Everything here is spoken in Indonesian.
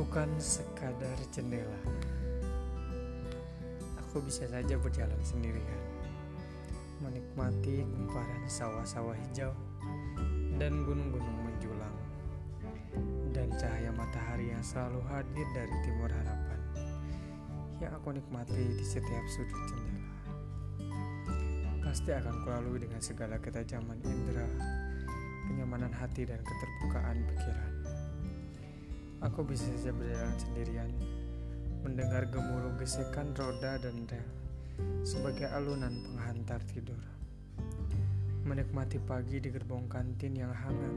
bukan sekadar jendela. Aku bisa saja berjalan sendirian, menikmati kumparan sawah-sawah hijau dan gunung-gunung menjulang, dan cahaya matahari yang selalu hadir dari timur harapan yang aku nikmati di setiap sudut jendela. Pasti akan kulalui dengan segala ketajaman indera, kenyamanan hati dan keterbukaan pikiran. Aku bisa saja berjalan sendirian, mendengar gemuruh gesekan roda dan rel sebagai alunan penghantar tidur. Menikmati pagi di gerbong kantin yang hangat